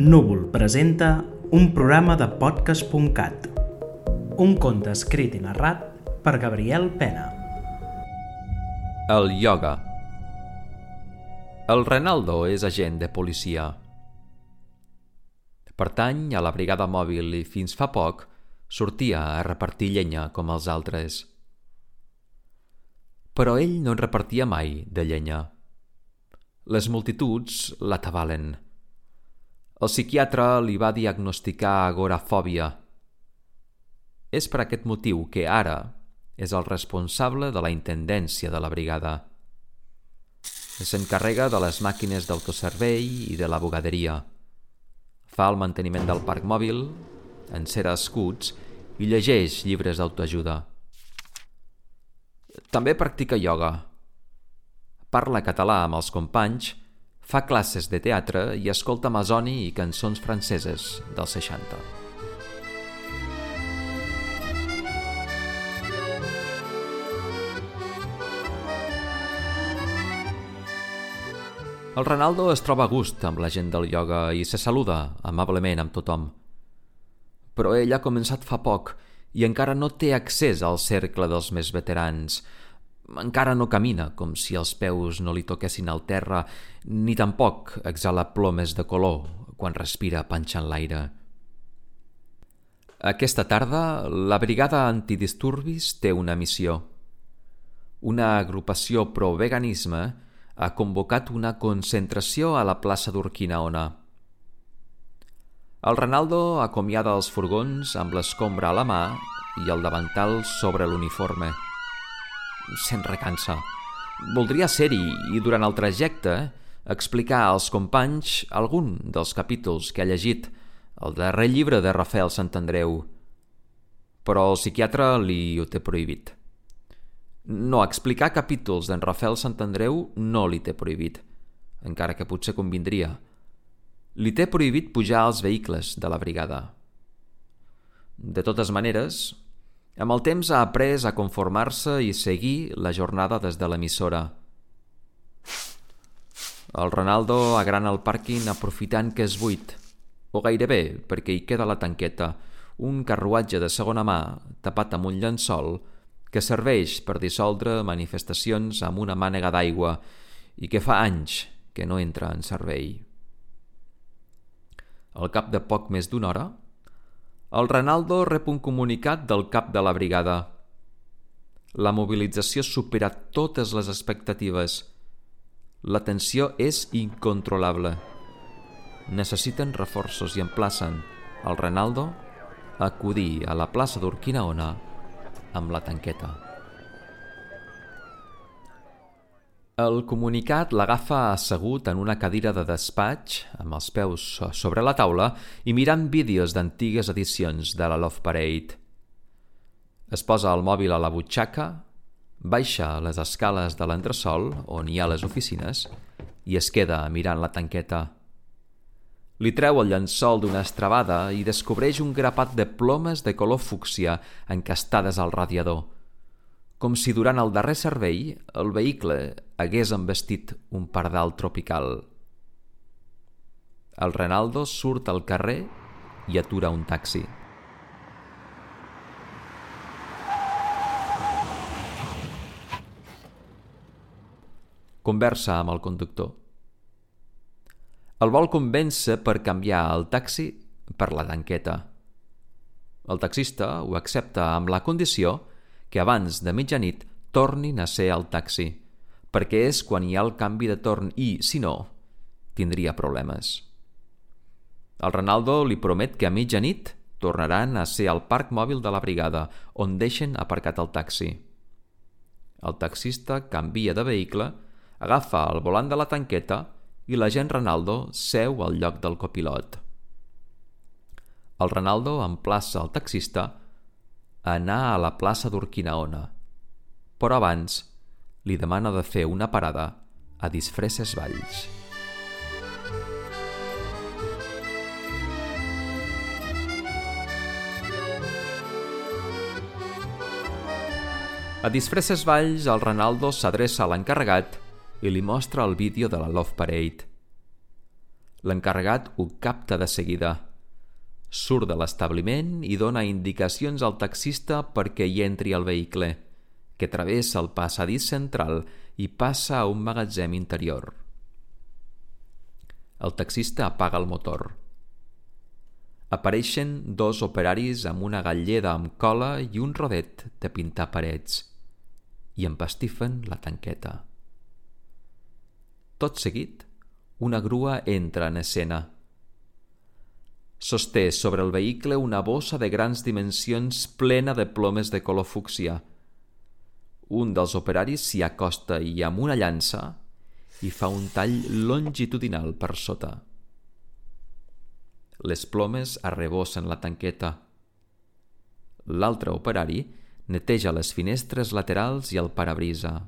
Núvol presenta un programa de podcast.cat. Un conte escrit i narrat per Gabriel Pena. El ioga. El Renaldo és agent de policia. Pertany a la brigada mòbil i fins fa poc sortia a repartir llenya com els altres. Però ell no en repartia mai de llenya. Les multituds l'atabalen. El psiquiatre li va diagnosticar agorafòbia. És per aquest motiu que ara és el responsable de la intendència de la brigada. S'encarrega de les màquines d'autoservei i de la bugaderia. Fa el manteniment del parc mòbil, encera escuts i llegeix llibres d'autoajuda. També practica ioga. Parla català amb els companys Fa classes de teatre i escolta Amazoni i cançons franceses dels 60. El Ronaldo es troba a gust amb la gent del ioga i se saluda amablement amb tothom. Però ell ha començat fa poc i encara no té accés al cercle dels més veterans, encara no camina com si els peus no li toquessin al terra, ni tampoc exhala plomes de color quan respira panxant l'aire. Aquesta tarda, la Brigada Antidisturbis té una missió. Una agrupació pro-veganisme ha convocat una concentració a la plaça d'Urquinaona. El Renaldo acomiada els furgons amb l'escombra a la mà i el davantal sobre l'uniforme se'n recansa. Voldria ser-hi i durant el trajecte explicar als companys algun dels capítols que ha llegit el darrer llibre de Rafael Santandreu. Però el psiquiatre li ho té prohibit. No, explicar capítols d'en Rafael Santandreu no li té prohibit, encara que potser convindria. Li té prohibit pujar als vehicles de la brigada. De totes maneres, amb el temps ha après a conformar-se i seguir la jornada des de l'emissora. El Ronaldo agrana el pàrquing aprofitant que és buit, o gairebé perquè hi queda la tanqueta, un carruatge de segona mà tapat amb un llençol que serveix per dissoldre manifestacions amb una mànega d'aigua i que fa anys que no entra en servei. Al cap de poc més d'una hora, el Renaldo rep un comunicat del cap de la brigada. La mobilització supera totes les expectatives. La tensió és incontrolable. Necessiten reforços i emplacen el Renaldo a acudir a la plaça d'Urquinaona amb la tanqueta. El comunicat l'agafa assegut en una cadira de despatx, amb els peus sobre la taula i mirant vídeos d'antigues edicions de la Love Parade. Es posa el mòbil a la butxaca, baixa les escales de l'entresol, on hi ha les oficines, i es queda mirant la tanqueta. Li treu el llençol d'una estrabada i descobreix un grapat de plomes de color fúcsia encastades al radiador – com si durant el darrer servei el vehicle hagués embestit un pardal tropical. El Renaldo surt al carrer i atura un taxi. Conversa amb el conductor. El vol convèncer per canviar el taxi per la tanqueta. El taxista ho accepta amb la condició que abans de mitjanit tornin a ser al taxi, perquè és quan hi ha el canvi de torn i, si no, tindria problemes. El Renaldo li promet que a mitjanit tornaran a ser al parc mòbil de la brigada, on deixen aparcat el taxi. El taxista canvia de vehicle, agafa el volant de la tanqueta i l'agent Renaldo seu al lloc del copilot. El Renaldo emplaça el taxista anar a la plaça d'Urquinaona, però abans li demana de fer una parada a Disfresses Valls. A Disfresses Valls, el Renaldo s'adreça a l'encarregat i li mostra el vídeo de la Love Parade. L'encarregat ho capta de seguida. Surt de l'establiment i dona indicacions al taxista perquè hi entri al vehicle, que travessa el passadís central i passa a un magatzem interior. El taxista apaga el motor. Apareixen dos operaris amb una galleda amb cola i un rodet de pintar parets i empastifen la tanqueta. Tot seguit, una grua entra en escena. Sosté sobre el vehicle una bossa de grans dimensions plena de plomes de color fúcsia. Un dels operaris s'hi acosta i amb una llança i fa un tall longitudinal per sota. Les plomes arrebossen la tanqueta. L'altre operari neteja les finestres laterals i el parabrisa.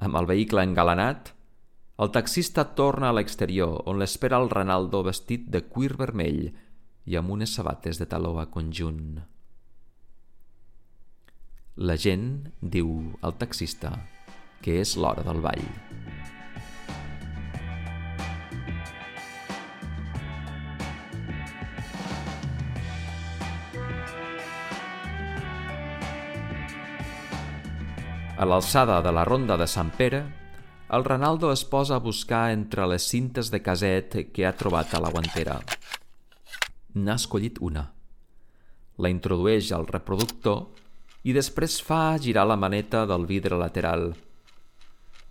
Amb el vehicle engalanat, el taxista torna a l'exterior, on l'espera el Renaldo vestit de cuir vermell i amb unes sabates de taló a conjunt. La gent diu al taxista que és l'hora del ball. A l'alçada de la ronda de Sant Pere, el Renaldo es posa a buscar entre les cintes de caset que ha trobat a la guantera. N'ha escollit una. La introdueix al reproductor i després fa girar la maneta del vidre lateral –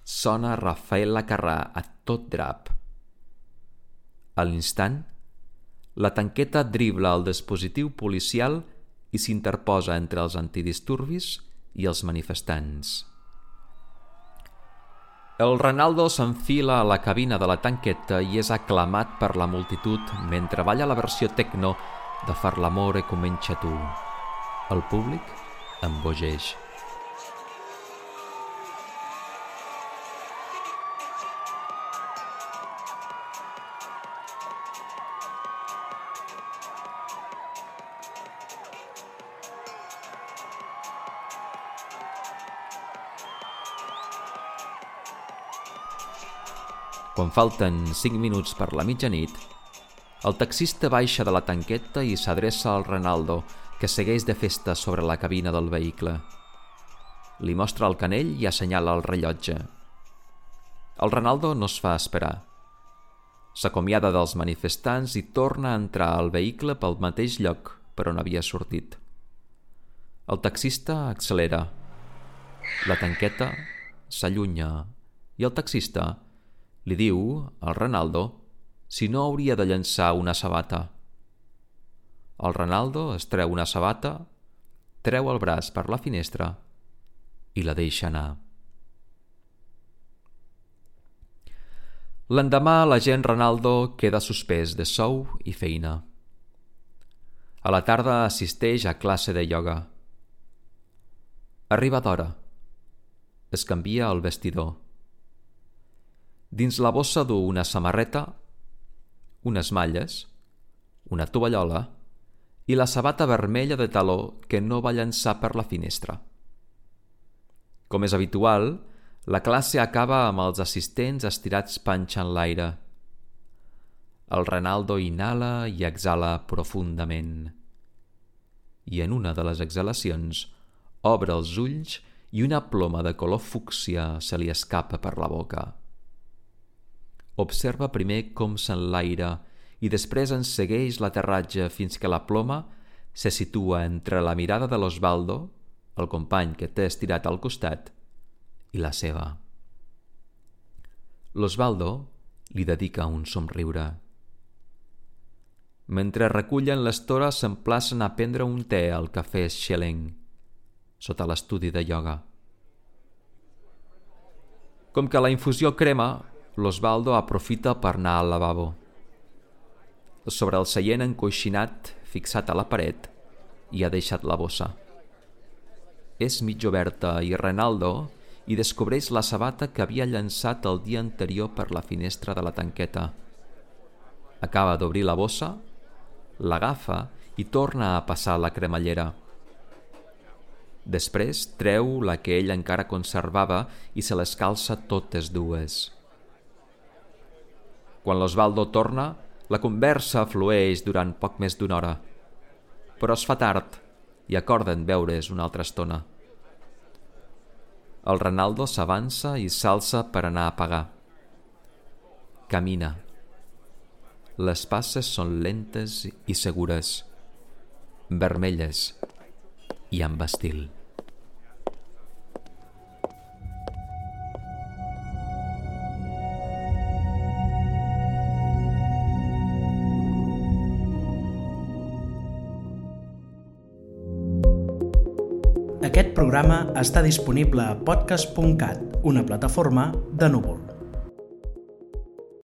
sona Rafael Carrà a tot drap. A l'instant, la tanqueta dribla el dispositiu policial i s'interposa entre els antidisturbis i els manifestants. El Renaldo s'enfila a la cabina de la tanqueta i és aclamat per la multitud mentre balla la versió techno de Far l'amore comença tu. El públic embogeix. Quan falten 5 minuts per la mitjanit, el taxista baixa de la tanqueta i s'adreça al Renaldo, que segueix de festa sobre la cabina del vehicle. Li mostra el canell i assenyala el rellotge. El Renaldo no es fa esperar. S'acomiada dels manifestants i torna a entrar al vehicle pel mateix lloc per on havia sortit. El taxista accelera. La tanqueta s'allunya i el taxista li diu al Renaldo si no hauria de llançar una sabata. El Renaldo es treu una sabata, treu el braç per la finestra i la deixa anar. L'endemà l'agent Renaldo queda suspès de sou i feina. A la tarda assisteix a classe de ioga. Arriba d'hora. Es canvia el vestidor. Dins la bossa du una samarreta, unes malles, una tovallola i la sabata vermella de taló que no va llançar per la finestra. Com és habitual, la classe acaba amb els assistents estirats panxa en l'aire. El Renaldo inhala i exhala profundament. I en una de les exhalacions obre els ulls i una ploma de color fúcsia se li escapa per la boca. Observa primer com s'enlaira i després en segueix l'aterratge fins que la ploma se situa entre la mirada de l'Osvaldo, el company que té estirat al costat, i la seva. L'Osvaldo li dedica un somriure. Mentre recullen l'estora s'emplacen a prendre un te al cafè Schelling, sota l'estudi de ioga. Com que la infusió crema, l'Osvaldo aprofita per anar al lavabo. Sobre el seient encoixinat, fixat a la paret, hi ha deixat la bossa. És mig oberta i Renaldo hi descobreix la sabata que havia llançat el dia anterior per la finestra de la tanqueta. Acaba d'obrir la bossa, l'agafa i torna a passar la cremallera. Després treu la que ell encara conservava i se les calça totes dues. Quan l'Osvaldo torna, la conversa flueix durant poc més d'una hora. Però es fa tard i acorden veure's una altra estona. El Renaldo s'avança i s'alça per anar a pagar. Camina. Les passes són lentes i segures, vermelles i amb estil. Aquest programa està disponible a podcast.cat, una plataforma de núvol.